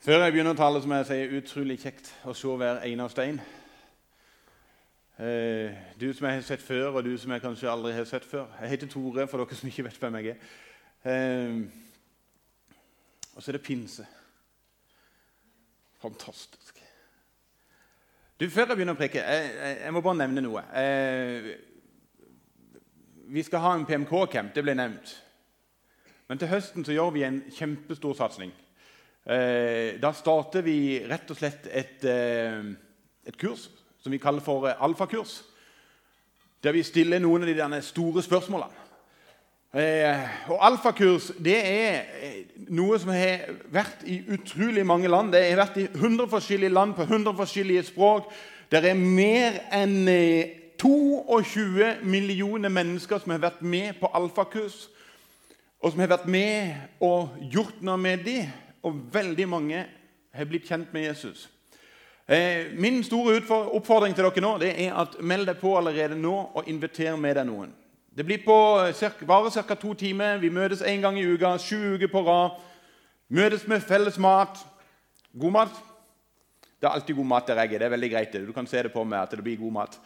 Før jeg begynner å tale, så må jeg si utrolig kjekt å se hver eneste en. Eh, du som jeg har sett før, og du som jeg kanskje aldri har sett før. Jeg heter Tore, for dere som ikke vet hvem jeg er. Eh, og så er det pinse. Fantastisk. Du, Før jeg begynner å preke, jeg, jeg, jeg må bare nevne noe. Eh, vi skal ha en PMK-camp, det ble nevnt. Men til høsten så gjør vi en kjempestor satsing. Eh, da starter vi rett og slett et, eh, et kurs som vi kaller for eh, alfakurs. Der vi stiller noen av de store spørsmålene. og Alfakurs det er noe som har vært i utrolig mange land. Det har vært i 100 forskjellige land på 100 forskjellige språk. Det er mer enn 22 millioner mennesker som har vært med på alfakurs, og som har vært med og gjort noe med dem og veldig mange har blitt kjent med Jesus. Eh, min store oppfordring til dere nå det er at meld deg på allerede nå og inviter med deg noen. Det blir på bare ca. to timer. Vi møtes én gang i uka, sju uker på rad. Møtes med felles mat. God mat. Det er alltid god mat der jeg er. Det er veldig greit. Du kan se det på meg at det blir god mat.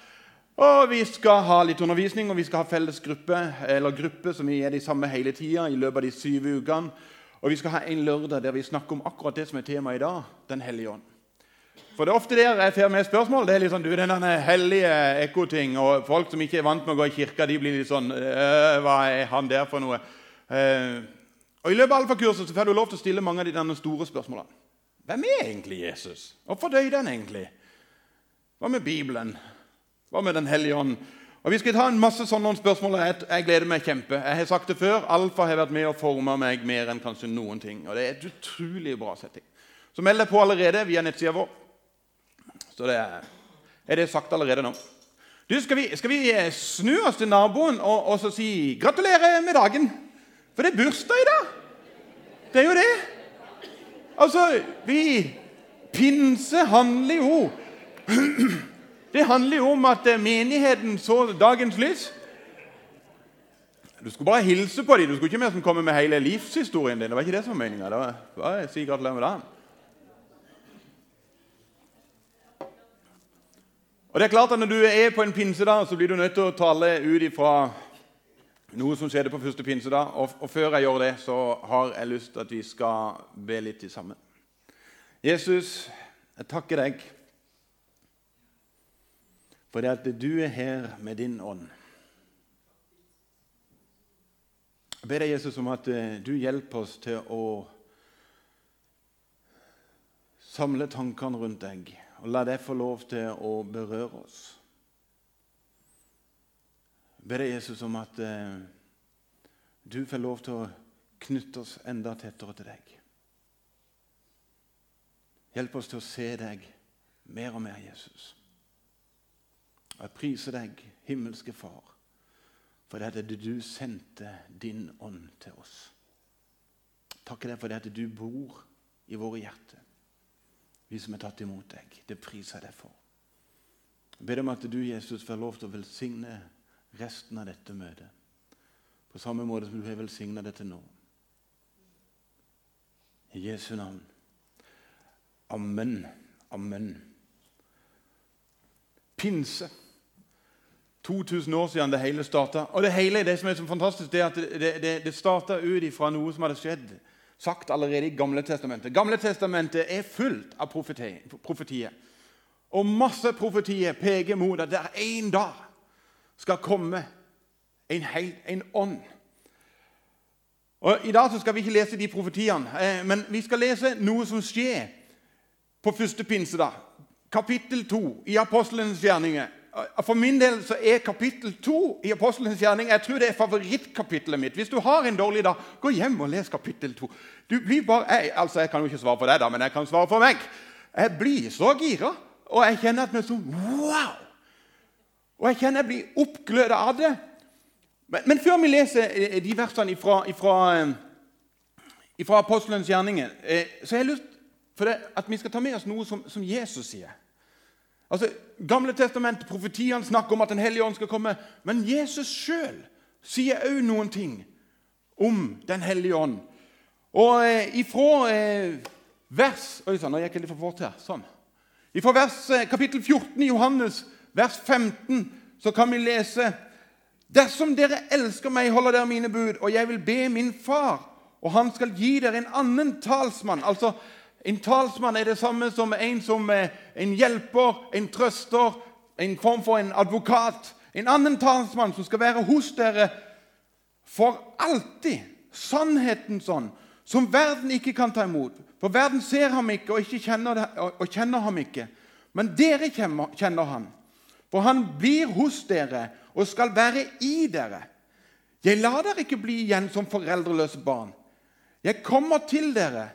Og Vi skal ha litt undervisning, og vi skal ha felles gruppe, eller gruppe som vi er de samme hele tida i løpet av de syv ukene. Og Vi skal ha en lørdag der vi snakker om akkurat det som er temaet i dag Den hellige ånd. For det er ofte der jeg får med spørsmål. Det er litt sånn, du, den hellige ekkoting, og Folk som ikke er vant med å gå i kirka, de blir litt sånn «Øh, Hva er han der for noe? Uh, og I løpet av alfakurset så får du lov til å stille mange av de denne store spørsmålene. Hvem er egentlig Jesus? Hvorfor døde han egentlig? Hva med Bibelen? Hva med Den hellige ånd? Og Vi skal ta en masse sånne spørsmål. Jeg, jeg gleder meg kjempe. Jeg har sagt det før, Alfa har vært med og forma meg mer enn kanskje noen ting. Og Det er et utrolig bra setting. Så meld deg på allerede via nettsida vår. Så det er, er det sagt allerede nå. Du, skal, vi, skal vi eh, snu oss til naboen og, og si 'gratulerer med dagen'? For det er bursdag i dag. Det er jo det. Altså, vi Pinse handler jo det handler jo om at eh, menigheten så dagens lys. Du skulle bare hilse på dem. Du skulle ikke mer som komme med hele livshistorien din. Det var ikke det som var meninga. Det var si gratulerer med dagen. Og det er klart at Når du er på en pinsedag, så blir du nødt til å tale ut ifra noe som skjedde på første pinsedag. Og, og før jeg gjør det, så har jeg lyst til at vi skal be litt sammen. Jesus, jeg takker deg for det at du er her med din ånd. Jeg ber deg, Jesus, om at eh, du hjelper oss til å samle tankene rundt deg, og la det få lov til å berøre oss. Jeg ber deg, Jesus, om at eh, du får lov til å knytte oss enda tettere til deg. Hjelp oss til å se deg mer og mer, Jesus. Jeg priser deg, himmelske Far, for det at du sendte din ånd til oss. Takker deg for det at du bor i våre hjerter, vi som er tatt imot deg. Det priser jeg deg for. Jeg ber om at du, Jesus, får lov til å velsigne resten av dette møtet. På samme måte som du har velsigna det til nå. I Jesu navn. Amen. Amen. Pinse. 2000 år siden det hele starta. Og det hele det som er så fantastisk, det er at det, det, det starta ut fra noe som hadde skjedd, sagt allerede i Gamle testamentet. Gamle testamentet er fullt av profetier. Og masse profetier peker mot at det er en dag skal komme en, hel, en ånd. Og I dag skal vi ikke lese de profetiene, eh, men vi skal lese noe som skjer på første pinsedag. Kapittel 2 i Apostelens gjerninger. For min del så er kapittel 2 i Apostelens gjerning jeg tror det er favorittkapittelet mitt. Hvis du har en dårlig dag, gå hjem og les kapittel 2. Du blir bare, jeg, altså jeg kan jo ikke svare for deg, da, men jeg kan svare for meg. Jeg blir så gira, og jeg kjenner at jeg sånn Wow! Og jeg kjenner jeg blir oppgløda av det. Men, men, før vi leser eh, de versene fra, eh, Apostelens gjerninger, eh, så har jeg lyst for det, at vi skal ta med oss noe som, som Jesus sier. Altså, Gamle testament, Profetiene snakker om at Den hellige ånd skal komme. Men Jesus sjøl sier òg noen ting om Den hellige ånd. Og eh, Ifra eh, vers Oi sann, nå gikk jeg litt for fort her. Sånn. Ifra vers, eh, kapittel 14 i Johannes, vers 15, så kan vi lese Dersom dere elsker meg, holder dere mine bud, og jeg vil be min far, og han skal gi dere en annen talsmann. Altså, En talsmann er det samme som en som er en hjelper, en trøster, en form for en advokat. En annen talsmann som skal være hos dere for alltid. Sannheten sånn, som verden ikke kan ta imot. For verden ser ham ikke og, ikke kjenner, det, og kjenner ham ikke. Men dere kjenner ham. For han blir hos dere og skal være i dere. Jeg lar dere ikke bli igjen som foreldreløse barn. Jeg kommer til dere.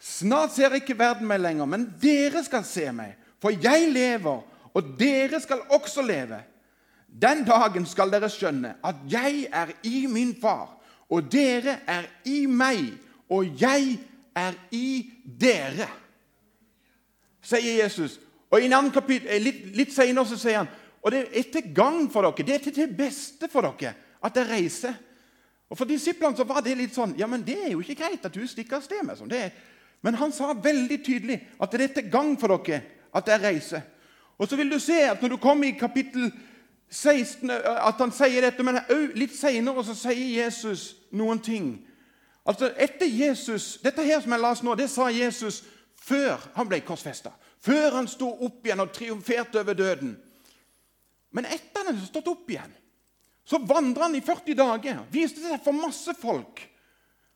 Snart ser ikke verden meg lenger, men dere skal se meg. For jeg lever, og dere skal også leve. Den dagen skal dere skjønne at jeg er i min far, og dere er i meg, og jeg er i dere. Sier Jesus. Og i en annen kapittel, eh, Litt, litt senere så sier han og det er til gagn for dere, det er til det beste for dere at jeg reiser. Og For disiplene så var det litt sånn Ja, men det er jo ikke greit at du stikker av sted med sånn. Men han sa veldig tydelig at det er til gagn for dere at jeg reiser. Og så vil du se at når du kommer i kapittel 16, at han sier dette, men litt senere så sier Jesus noen ting. Altså etter Jesus, Dette her som jeg las nå, det sa Jesus før han ble korsfesta. Før han sto opp igjen og triumferte over døden. Men etter han hadde stått opp igjen, så vandra han i 40 dager. Viste seg for masse folk.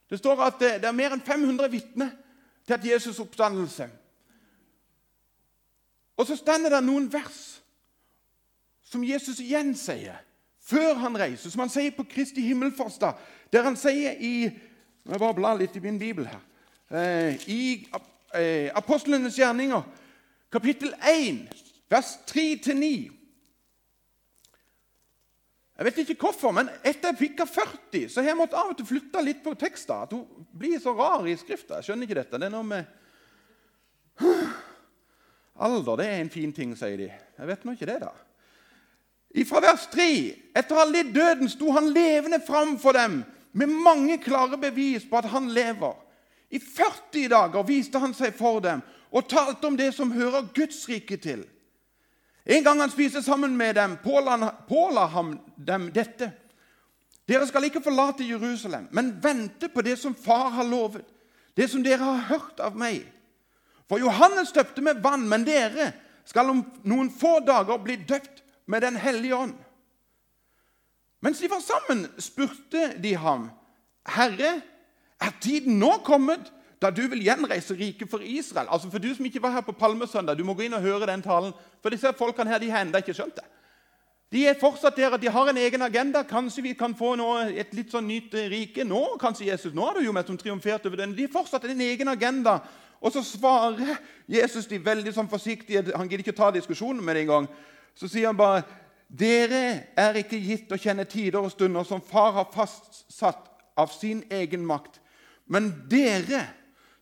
Det står at det er mer enn 500 vitner til at Jesus' oppstandelse. Og så stender det noen vers som Jesus igjen sier før han reiser, som han sier på Kristi himmelfartsdag, der han sier i Jeg bare blar litt i min bibel her. Eh, I eh, Apostlenes gjerninger, kapittel 1, vers 3-9 jeg vet ikke hvorfor, men etter jeg fikk 40, så har jeg måttet av og til flytte litt på teksten. At hun blir så rar i skrifta. Jeg skjønner ikke dette. Det er noe med Alder det er en fin ting, sier de. Jeg vet nå ikke det, da. Fra vers 3.: Etter å ha lidd døden sto han levende fram for dem med mange klare bevis på at han lever. I 40 dager viste han seg for dem og talte om det som hører Guds rike til. En gang han spiste sammen med dem, påla han dem dette. Dere skal ikke forlate Jerusalem, men vente på det som Far har lovet, det som dere har hørt av meg. For Johannes døpte med vann, men dere skal om noen få dager bli døpt med Den hellige ånd. Mens de var sammen, spurte de ham, 'Herre, er tiden nå kommet da du vil gjenreise riket for Israel. Altså For du som ikke var her på Palmesøndag, du må gå inn og høre den talen. For disse folkene her, de har ennå ikke skjønt det. De er fortsatt der de har en egen agenda. Kanskje vi kan få noe, et litt sånn nytt rike nå. kanskje Jesus, Nå har du jo med som triumfert over den. De har fortsatt en egen agenda. Og så svarer Jesus de veldig sånn forsiktige. Han gidder ikke ta diskusjonen med det engang. Så sier han bare dere er ikke gitt å kjenne tider og stunder som far har fastsatt av sin egen makt. Men dere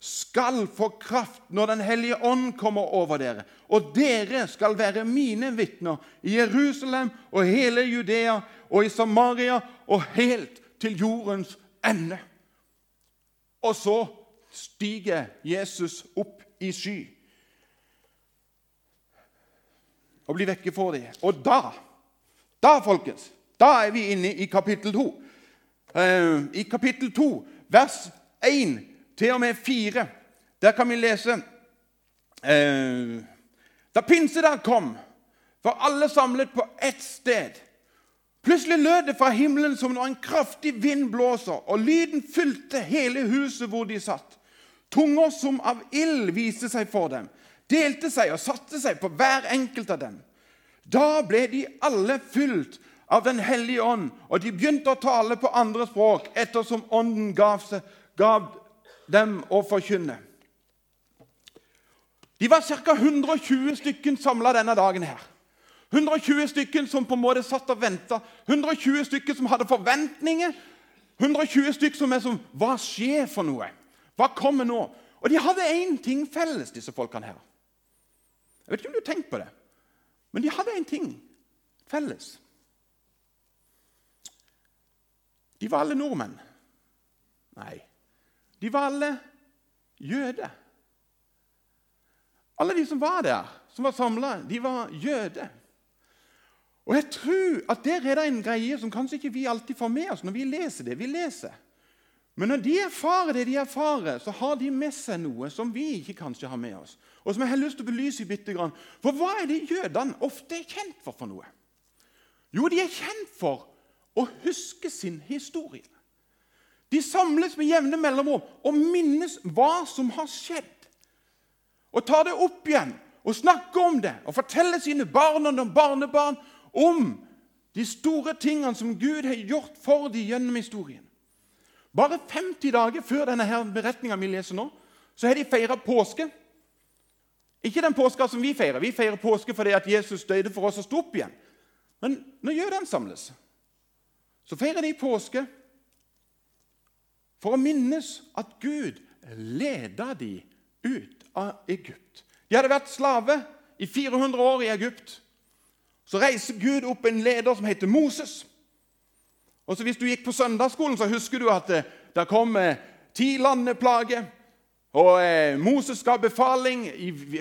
skal få kraft når Den hellige ånd kommer over dere. Og dere skal være mine vitner i Jerusalem og hele Judea og i Samaria og helt til jordens ende. Og så stiger Jesus opp i sky og blir vekke for dem. Og da, da, folkens, da er vi inne i kapittel 2. Uh, eh, I kapittel 2, vers 1 til og med 4. Der kan vi lese eh, Da pinsedag kom, var alle samlet på ett sted. Plutselig lød det fra himmelen som når en kraftig vind blåser, og lyden fylte hele huset hvor de satt. Tunger som av ild viste seg for dem, delte seg og satte seg på hver enkelt av dem. Da ble de alle fylt av Den hellige ånd, og de begynte å tale på andre språk ettersom ånden gav, seg, gav dem å forkynne. De var ca. 120 stykken samla denne dagen. her. 120 stykken som på en måte satt og venta. 120 stykker som hadde forventninger. 120 stykker som er som Hva skjer for noe? Hva kommer nå? Og de hadde én ting felles, disse folkene her. Jeg vet ikke om du har tenkt på det, men de hadde én ting felles. De var alle nordmenn. Nei. De var alle jøder. Alle de som var der, som var samla, de var jøder. Og jeg tror at det er en greie som kanskje ikke vi alltid får med oss når vi leser det vi leser. Men når de erfarer det de erfarer, så har de med seg noe som vi ikke kanskje har med oss. Og som jeg har lyst til å belyse bitte grann. For hva er det jødene ofte er kjent for for noe? Jo, de er kjent for å huske sin historie. De samles med jevne mellomrom og minnes hva som har skjedd. Og tar det opp igjen og snakker om det og forteller sine barn og barnebarn om de store tingene som Gud har gjort for dem gjennom historien. Bare 50 dager før denne her beretninga vi leser nå, så har de feira påske. Ikke den påska som vi feirer. Vi feirer påske fordi at Jesus døde for oss og sto opp igjen. Men når jødene samles, så feirer de påske for å minnes at Gud leda de ut av Egypt. De hadde vært slave i 400 år i Egypt. Så reiser Gud opp en leder som heter Moses. Og så Hvis du gikk på søndagsskolen, så husker du at det, der kom eh, ti landeplager. Og eh, Moses ga befaling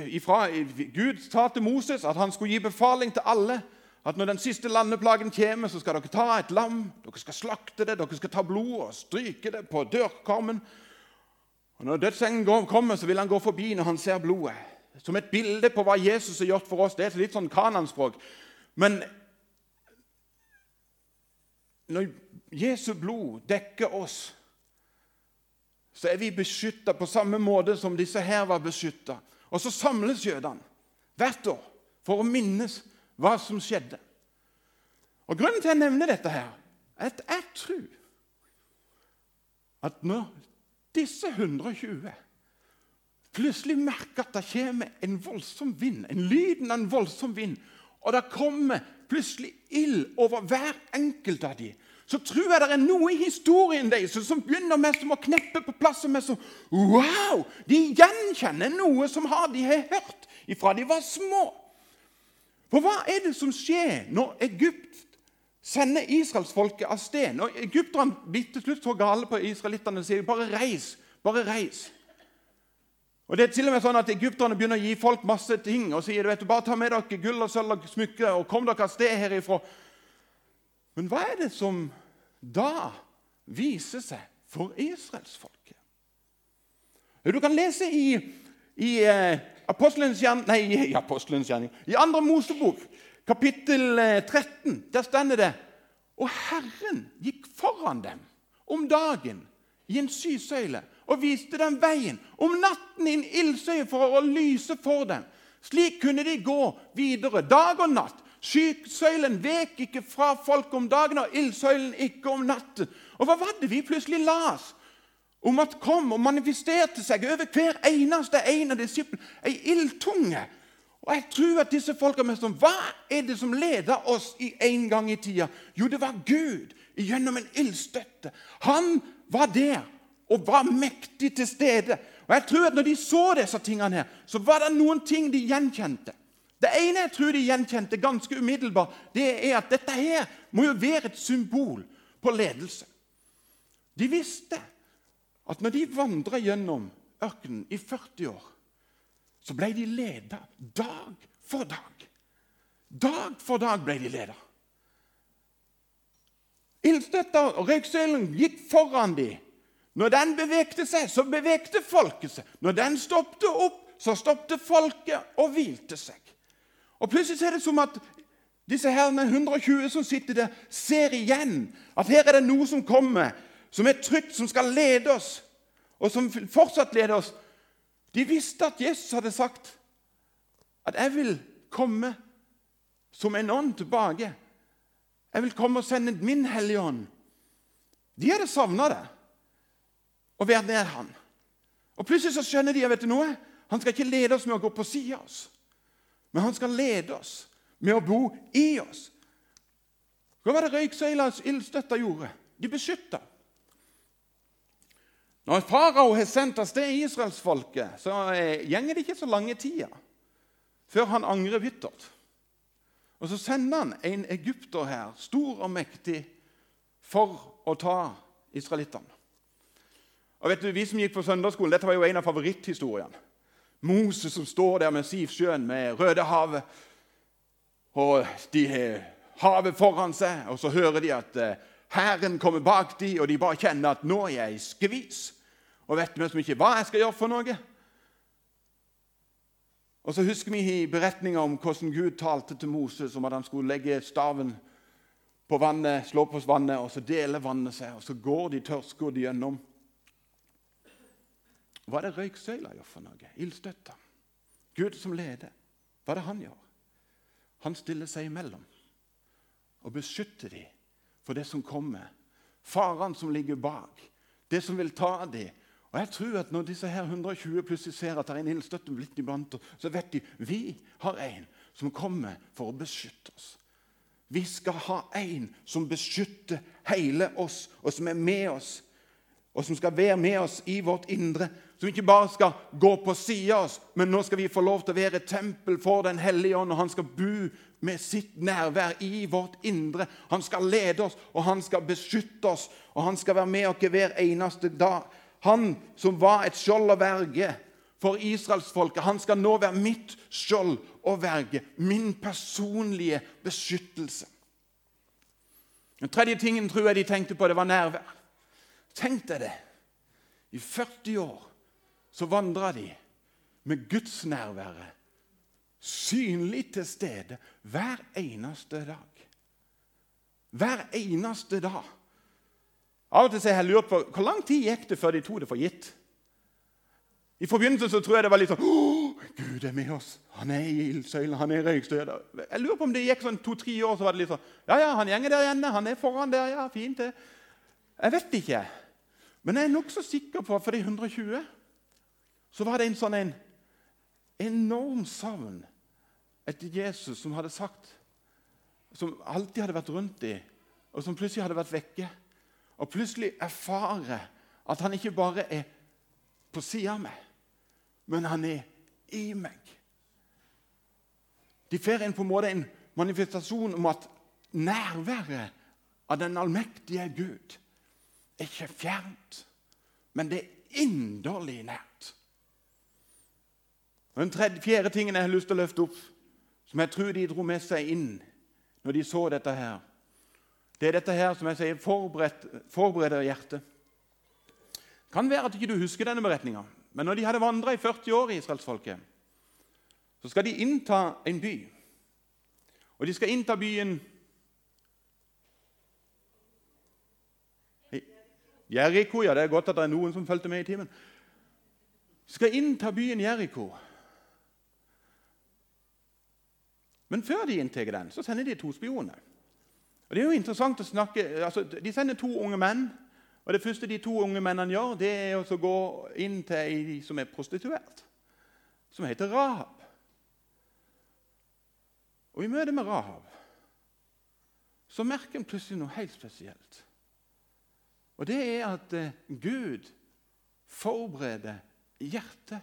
ifra, Gud sa til Moses at han skulle gi befaling til alle. At når den siste landeplagen kommer, så skal dere ta et lam. Dere skal slakte det, dere skal ta blod og stryke det på dørkarmen. Og Når dødsengen kommer, så vil han gå forbi når han ser blodet. Som et bilde på hva Jesus har gjort for oss. Det er litt sånn kananspråk. Men når Jesu blod dekker oss, så er vi beskytta på samme måte som disse her var beskytta. Og så samles jødene hvert år for å minnes hva som skjedde. Og Grunnen til at jeg nevner dette, her, er at jeg tror at når disse 120 plutselig merker at det kommer en voldsom vind, en lyden av en voldsom vind, og det kommer plutselig ild over hver enkelt av dem, så tror jeg det er noe i historien deres som begynner med som å kneppe på plass. Med som, wow! De gjenkjenner noe som de har hørt ifra de var små. For hva er det som skjer når Egypt sender israelsfolket av sted? Når egypterne blir til slutt så gale på israelittene og sier bare reis, bare reis. Og det er til og med sånn at Egypterne begynner å gi folk masse ting og sier vet du, bare ta med dere gull og sølv og smykker og kom dere av sted herifra. Men hva er det som da viser seg for israelsfolket? Du kan lese i, i eh, Apostelens gjerning, nei, Apostelens gjerning, i andre Mosebok, kapittel 13. Eh, der stender det Og Herren gikk foran dem om dagen i en sysøyle og viste dem veien. Om natten i en ildsøye for å lyse for dem. Slik kunne de gå videre dag og natt. Skysøylen vek ikke fra folk om dagen og ildsøylen ikke om natten. Og hva var det vi plutselig las? Om at kom og manifesterte seg over hver eneste en av disiplene. Ei ildtunge. Og jeg tror at disse folka sånn, Hva er det som leder oss i en gang i tida? Jo, det var Gud gjennom en ildstøtte. Han var der og var mektig til stede. Og jeg tror at når de så disse tingene, her, så var det noen ting de gjenkjente. Det ene jeg tror de gjenkjente ganske umiddelbart, det er at dette her må jo være et symbol på ledelse. De visste at når de vandra gjennom ørkenen i 40 år, så ble de leda dag for dag. Dag for dag ble de leda. Ildstøtta og røyksøylen gikk foran dem. Når den bevegte seg, så bevegte folket seg. Når den stoppet opp, så stoppet folket og hvilte seg. Og Plutselig er det som at disse herrene 120 som sitter der, ser igjen at her er det noe som kommer, som er trygt, som skal lede oss, og som fortsatt leder oss. De visste at Jesus hadde sagt at 'jeg vil komme som en ånd tilbake'. 'Jeg vil komme og sende min Hellige Ånd'. De hadde savna det og være nær han. Og Plutselig så skjønner de vet du noe? han skal ikke lede oss med å gå på sida av oss, men han skal lede oss med å bo i oss. Hva var det røyksøylas ildstøtta gjorde? De beskytta. Når farao har sendt av sted israelsfolket, så gjenger det ikke så lange tida før han angrer bittert. Og Så sender han en egypter her, stor og mektig, for å ta israelittene. Og vet du, Vi som gikk på søndagsskolen, Dette var jo en av favoritthistoriene. Moses som står der med Sivsjøen, med Rødehavet. Og de har havet foran seg, og så hører de at eh, Hæren kommer bak de, og de bare kjenner at 'nå er jeg i skvis'. Og vet vi ikke hva jeg skal gjøre for noe. Og så husker vi i beretninga om hvordan Gud talte til Moses om at han skulle legge staven på vannet, slå på vannet, og så deler vannet seg. Og så går de tørrskodd gjennom. Hva er det røyksøyla gjør for noe? Ildstøtta. Gud som leder. Hva er det han gjør? Han stiller seg imellom og beskytter dem for det som kommer. Farene som ligger bak. Det som vil ta dem. Og jeg tror at Når disse her 120 plutselig ser at det er en ildstøtte blitt iblant, så vet de vi har en som kommer for å beskytte oss. Vi skal ha en som beskytter hele oss, og som er med oss, og som skal være med oss i vårt indre. Som ikke bare skal gå på sida av oss, men nå skal vi få lov til å være et tempel for Den hellige ånd, og han skal bo med sitt nærvær i vårt indre. Han skal lede oss, og han skal beskytte oss, og han skal være med oss hver eneste dag. Han som var et skjold og verge for israelsfolket, han skal nå være mitt skjold og verge. Min personlige beskyttelse. Den tredje tingen tror jeg de tenkte på, det var nærvær. Tenk deg det. I 40 år så vandra de med Guds nærvære synlig til stede hver eneste dag. Hver eneste dag. Av og til har jeg lurt på hvor lang tid gikk det før de tok det for gitt. I forbindelsen så tror jeg det var litt sånn Gud er med oss. Han er i ildsøylen, han er i røykstøyla. Jeg lurer på om det gikk sånn to-tre år, så var det litt sånn Ja, ja, han gjenger der igjen. Han er foran der. Ja, fint, det. Jeg vet ikke. Men jeg er nokså sikker på at for de 120 så var det en sånn en enorm savn etter Jesus som hadde sagt Som alltid hadde vært rundt dem, og som plutselig hadde vært vekke. Og plutselig erfare at han ikke bare er på sida av meg, men han er i meg. De får en på en manifestasjon om at nærværet av den allmektige Gud ikke fjernt, men det er inderlig nært. Og Den tredje, fjerde tingen jeg har lyst til å løfte opp, som jeg tror de dro med seg inn når de så dette her, det er dette her som jeg sier forbereder hjertet. Det kan være at ikke du husker denne beretninga, men når de hadde vandra i 40 år i israelsfolket, så skal de innta en by. Og de skal innta byen Jeriko. Ja, det er godt at det er noen som fulgte med i timen. Skal innta byen Jeriko. Men før de inntar den, så sender de to spioner. Og det er jo interessant å snakke, altså, De sender to unge menn. og Det første de to unge mennene gjør, det er å gå inn til ei som er prostituert, som heter Rahab. Og I møte med Rahab så merker en plutselig noe helt spesielt. Og det er at eh, Gud forbereder hjertet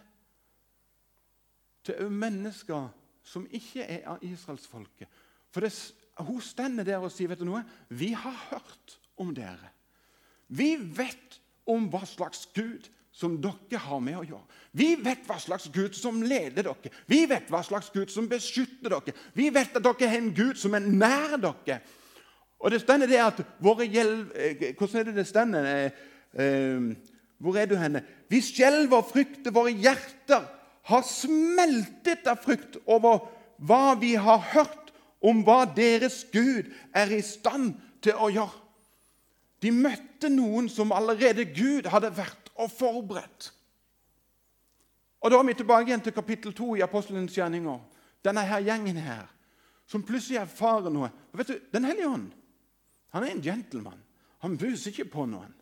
til mennesker som ikke er av israelsfolket. For det, hun stender der og sier vet du noe? Vi har hørt om dere. Vi vet om hva slags Gud som dere har med å gjøre. Vi vet hva slags Gud som leder dere. Vi vet hva slags Gud som beskytter dere. Vi vet at dere har en Gud som er nær dere. Og det stender det at våre hjelv... Eh, hvordan er det det stender? Eh, eh, hvor er du henne? Vi skjelver og frykter. Våre hjerter har smeltet av frykt over hva vi har hørt om hva deres Gud er i stand til å gjøre. De møtte noen som allerede Gud hadde vært og forberedt. Og Da er vi tilbake igjen til kapittel 2 i Apostelens gjerninger. Denne her gjengen her, som plutselig erfarer noe. Vet du, Den hellige ånd han er en gentleman. Han buser ikke på noen.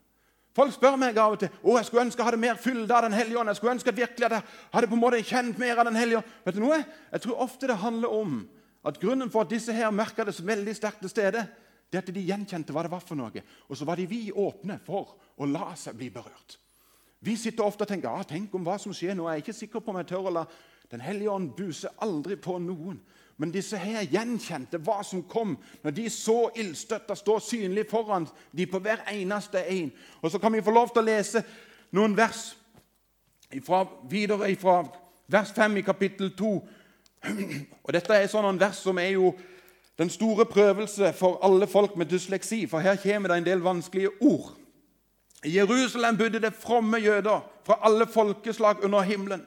Folk spør meg av og til å, jeg skulle ønske jeg hadde mer fylde av Den hellige ånd. Jeg skulle ønske at virkelig at jeg hadde på en måte kjent mer av Den hellige ånd. Vet du noe? Jeg tror ofte det handler om at grunnen for at disse her merka det så veldig sterkt til stede, det at de gjenkjente hva det var for noe. Og så var de vi åpne for å la seg bli berørt. Vi sitter ofte og tenker ah, tenk om hva som skjer nå. Jeg er ikke sikker på om jeg tør å la Den hellige ånd buse aldri på noen. Men disse her gjenkjente hva som kom når de så ildstøtta stå synlig foran de på hver eneste en. Og Så kan vi få lov til å lese noen vers ifra, videre fra vers 5 i kapittel 2. Og Dette er sånn vers som er jo den store prøvelse for alle folk med dysleksi, for her kommer det en del vanskelige ord. I Jerusalem bodde det fromme jøder fra alle folkeslag under himmelen.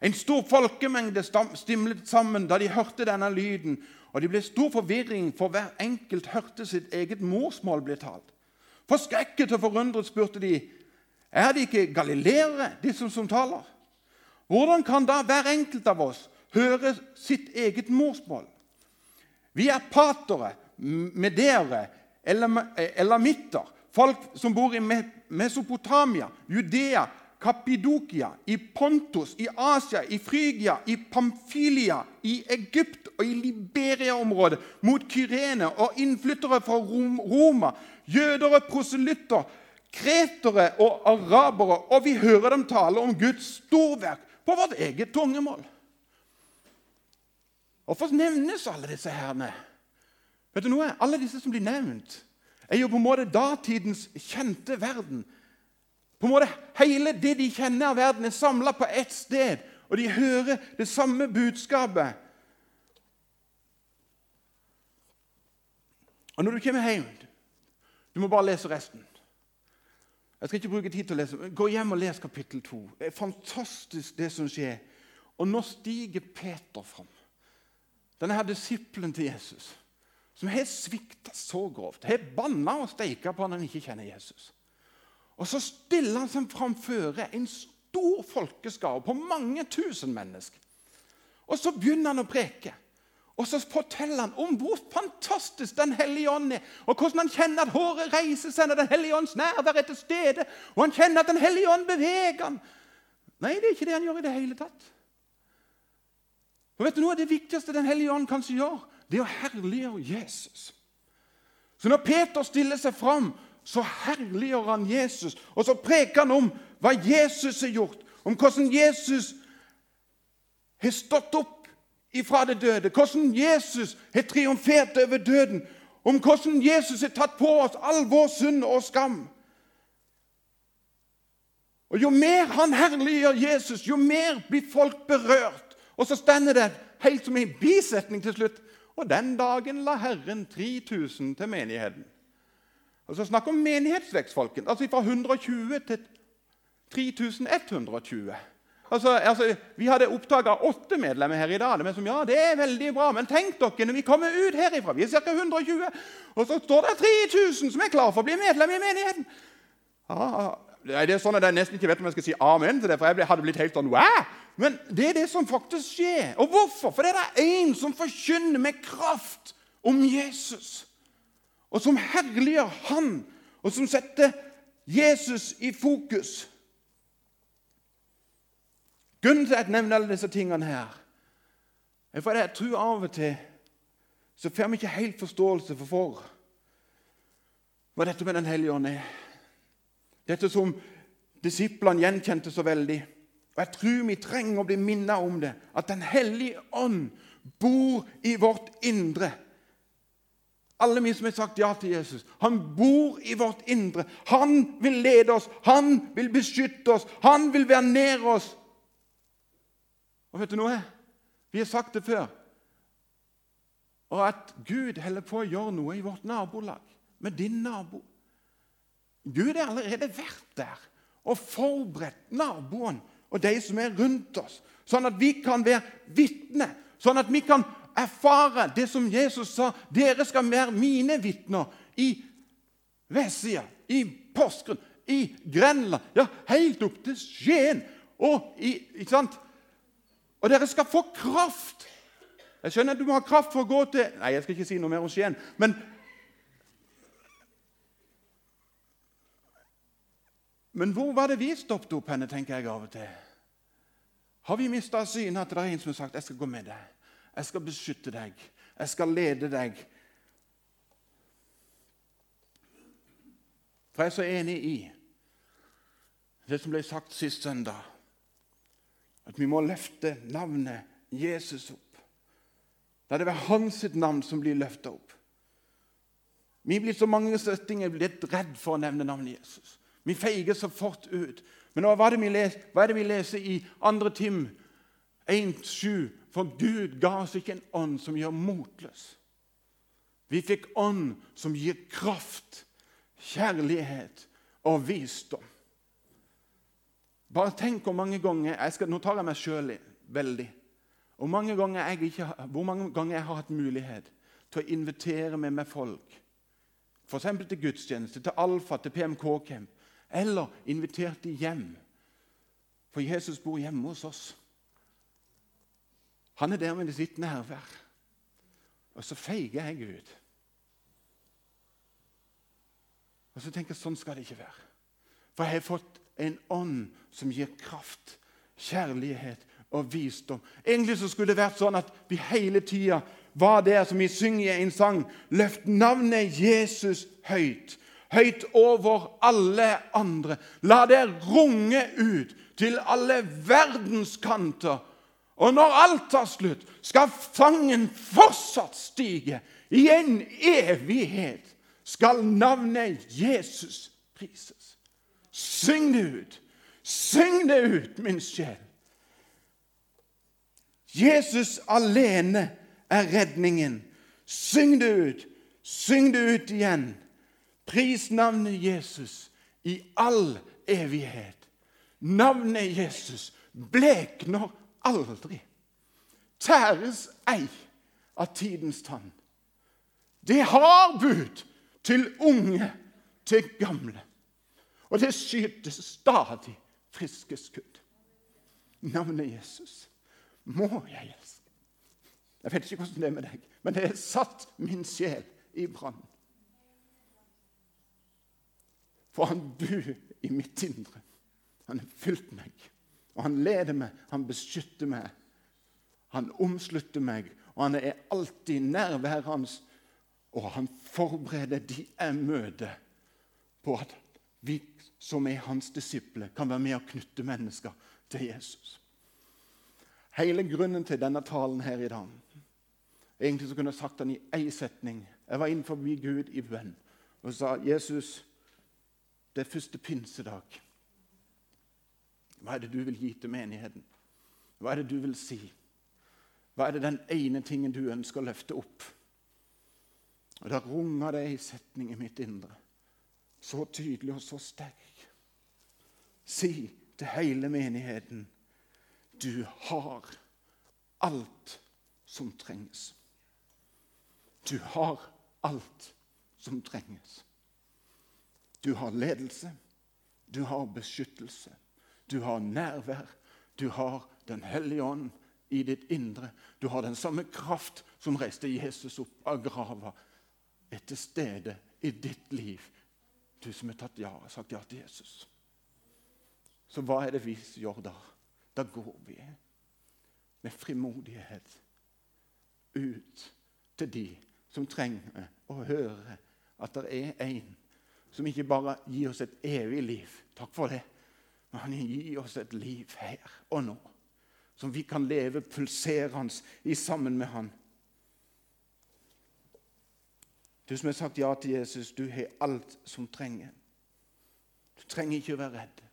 En stor folkemengde stimlet sammen da de hørte denne lyden, og det ble stor forvirring, for hver enkelt hørte sitt eget morsmål bli talt. Forskrekket og forundret spurte de, er det ikke galileere, disse som taler? Hvordan kan da hver enkelt av oss høre sitt eget morsmål? Vi er patere, medere, elamitter, folk som bor i Mesopotamia, Judea, Kappidokia, i Pontus, i Asia, i Frygia, i Pamphylia, i Egypt og i Liberia-området, mot Kyrene og innflyttere fra Roma, jøder og proselytter, kretere og arabere, og vi hører dem tale om Guds storverk på vårt eget tungemål. Hvorfor nevnes alle disse herrene? Vet du noe? Alle disse som blir nevnt, er jo på en måte datidens kjente verden. På en måte Hele det de kjenner av verden, er samla på ett sted, og de hører det samme budskapet. Og når du kommer hjem Du må bare lese resten. Jeg skal ikke bruke tid til å lese. Gå hjem og les kapittel 2. Det er fantastisk, det som skjer. Og nå stiger Peter fram. Denne her disippelen til Jesus, som har svikta så grovt, har banna og steika på han han ikke kjenner Jesus. Og så stiller han seg framfor en stor folkeskare på mange tusen mennesker. Og så begynner han å preke. Og så forteller han om hvor fantastisk Den hellige ånd er, og hvordan han kjenner at håret reiser seg når Den hellige ånds nærvær er til stede, og han kjenner at Den hellige ånd beveger han. Nei, det er ikke det han gjør i det hele tatt. Og vet du Noe av det viktigste Den hellige ånd kanskje gjør, det er å herliggjøre Jesus. Så når Peter stiller seg fram, så herliggjør han Jesus. Og så preker han om hva Jesus har gjort, om hvordan Jesus har stått opp ifra det døde, hvordan Jesus har triumfert over døden, om hvordan Jesus har tatt på oss all vår synd og skam. Og Jo mer han herliggjør Jesus, jo mer blir folk berørt. Og så stender det helt som en bisetning til slutt. Og den dagen la Herren 3000 til menigheten. Og så Snakk om menighetsvekst, folkens. Altså fra 120 til 3120. Altså, altså, Vi hadde oppdaga åtte medlemmer her i dag. Det er som, ja, det er veldig bra, Men tenk dere, når vi kommer ut herifra Vi er ca. 120. Og så står det 3000 som er klare for å bli medlem i menigheten. Ja, det er sånn at Jeg nesten ikke vet om jeg skal si amen til det, for jeg hadde blitt helt sånn Wow! Men det er det som faktisk skjer. Og hvorfor? For det er en som forkynner med kraft om Jesus. Og som herliggjør Han, og som setter Jesus i fokus. Grunnen til at jeg nevner alle disse tingene her, er fordi jeg tror av og til så får vi ikke helt forståelse for, for hva dette med Den hellige ånd er. Dette som disiplene gjenkjente så veldig. Og Jeg tror vi trenger å bli minnet om det, at Den hellige ånd bor i vårt indre. Alle vi som har sagt ja til Jesus. Han bor i vårt indre. Han vil lede oss, han vil beskytte oss, han vil være nær oss. Og vet du noe? Vi har sagt det før. Og at Gud holder på å gjøre noe i vårt nabolag, med din nabo. Gud er allerede vært der og forberedt naboen og de som er rundt oss, sånn at vi kan være vitne, sånn at vi kan erfare det som Jesus sa. Dere skal være mine vitner i Vestsida, i Porsgrunn, i Grenland, ja, helt opp til Skien. Og i, ikke sant? Og dere skal få kraft. Jeg skjønner at du må ha kraft for å gå til Nei, jeg skal ikke si noe mer om Skien. Men, men hvor var det vi stoppet opp henne, tenker jeg av og til. Har vi mista synet at det er en som har sagt 'Jeg skal gå med deg', 'Jeg skal beskytte deg', 'Jeg skal lede deg'? For jeg er så enig i det som ble sagt sist søndag at vi må løfte navnet Jesus opp. La det være hans navn som blir løfta opp. Vi blir så mange støttinger litt redd for å nevne navnet Jesus. Vi feiger så fort ut. Men hva er det vi leser, er det vi leser i 2. Tim 1,7 For Gud ga oss ikke en ånd som gjør motløs. Vi fikk ånd som gir kraft, kjærlighet og visdom. Bare tenk hvor mange ganger skal, Nå tar jeg meg sjøl veldig. Hvor mange, ikke, hvor mange ganger jeg har hatt mulighet til å invitere med meg folk. F.eks. til gudstjeneste, til Alfa, til PMK-camp. Eller invitert de hjem. For Jesus bor hjemme hos oss. Han er der med sitt nærvær. Og så feiger jeg ut. Og så tenker jeg sånn skal det ikke være. For jeg har fått en ånd som gir kraft, kjærlighet og visdom. Egentlig så skulle det vært sånn at vi hele tida var der som vi synger i en sang. Løft navnet Jesus høyt. Høyt over alle andre. La det runge ut til alle verdens kanter. Og når alt tar slutt, skal sangen fortsatt stige. I en evighet skal navnet Jesus prises. Syng det ut. Syng det ut, min sjel. Jesus alene er redningen. Syng det ut. Syng det ut igjen. Pris navnet Jesus i all evighet. Navnet Jesus blekner aldri. Tæres ei av tidens tann. Det har bud til unge, til gamle. Og det skyter stadig friske skudd. Navnet Jesus må jeg elske. Jeg vet ikke hvordan det er med deg, men det har satt min sjel i brann. For han bor i mitt indre. Han har fylt meg, og han leder meg, han beskytter meg. Han omslutter meg, og han er alltid nærværende. Og han forbereder de jeg møter, på at vi som er hans disipler, kan være med og knytte mennesker til Jesus. Hele grunnen til denne talen her i dag Egentlig så kunne jeg sagt den i én setning. Jeg var innenfor Gud i bønn og sa Jesus, det er første pinsedag. Hva er det du vil gi til menigheten? Hva er det du vil si? Hva er det den ene tingen du ønsker å løfte opp? Og Da runger det ei setning i mitt indre, så tydelig og så sterk. Si til hele menigheten du har alt som trengs. Du har alt som trenges. Du har ledelse, du har beskyttelse, du har nærvær, du har Den hellige ånd i ditt indre. Du har den samme kraft som reiste Jesus opp av grava, er til stede i ditt liv. Du som har tatt ja, og sagt ja til Jesus. Så hva er det vi gjør da? Da går vi med frimodighet ut til de som trenger å høre at det er en som ikke bare gir oss et evig liv, takk for det, men han gir oss et liv her og nå. Som vi kan leve pulserende i sammen med han. Du som har sagt ja til Jesus, du har alt som trenger. Du trenger ikke å være redd.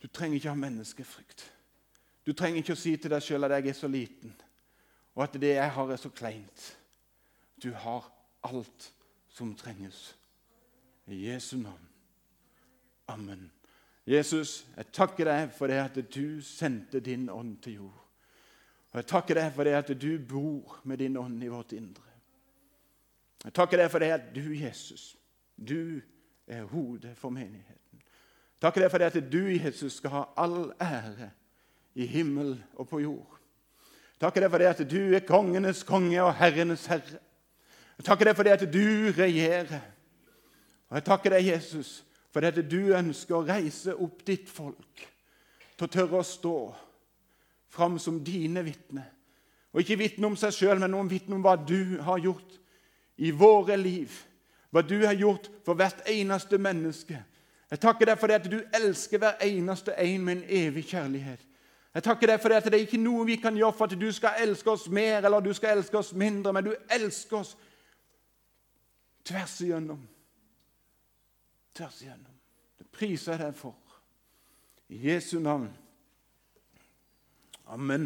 Du trenger ikke å ha menneskefrykt. Du trenger ikke å si til deg sjøl at jeg er så liten, og at det jeg har, er så kleint. Du har alt som trenges. I Jesu navn. Amen. Jesus, jeg takker deg for det at du sendte din ånd til jord. Og Jeg takker deg for det at du bor med din ånd i vårt indre. Jeg takker deg for det at du, Jesus, du er hodet for menigheten. Jeg takker deg for det at du, Jesus, skal ha all ære i himmel og på jord. Jeg takker deg for det at du er kongenes konge og herrenes herre. Jeg takker deg for det at du regjerer. Og jeg takker deg, Jesus, for det at du ønsker å reise opp ditt folk til å tørre å stå fram som dine vitner. Og ikke vitne om seg sjøl, men noen vitne om hva du har gjort i våre liv. Hva du har gjort for hvert eneste menneske. Jeg takker deg for det at du elsker hver eneste en med en evig kjærlighet. Jeg takker deg for det at det er ikke noe vi kan gjøre for at du skal elske oss mer eller du skal elske oss mindre, men du elsker oss tvers igjennom. Tvers igjennom. Det priser jeg deg for. I Jesu navn. Amen.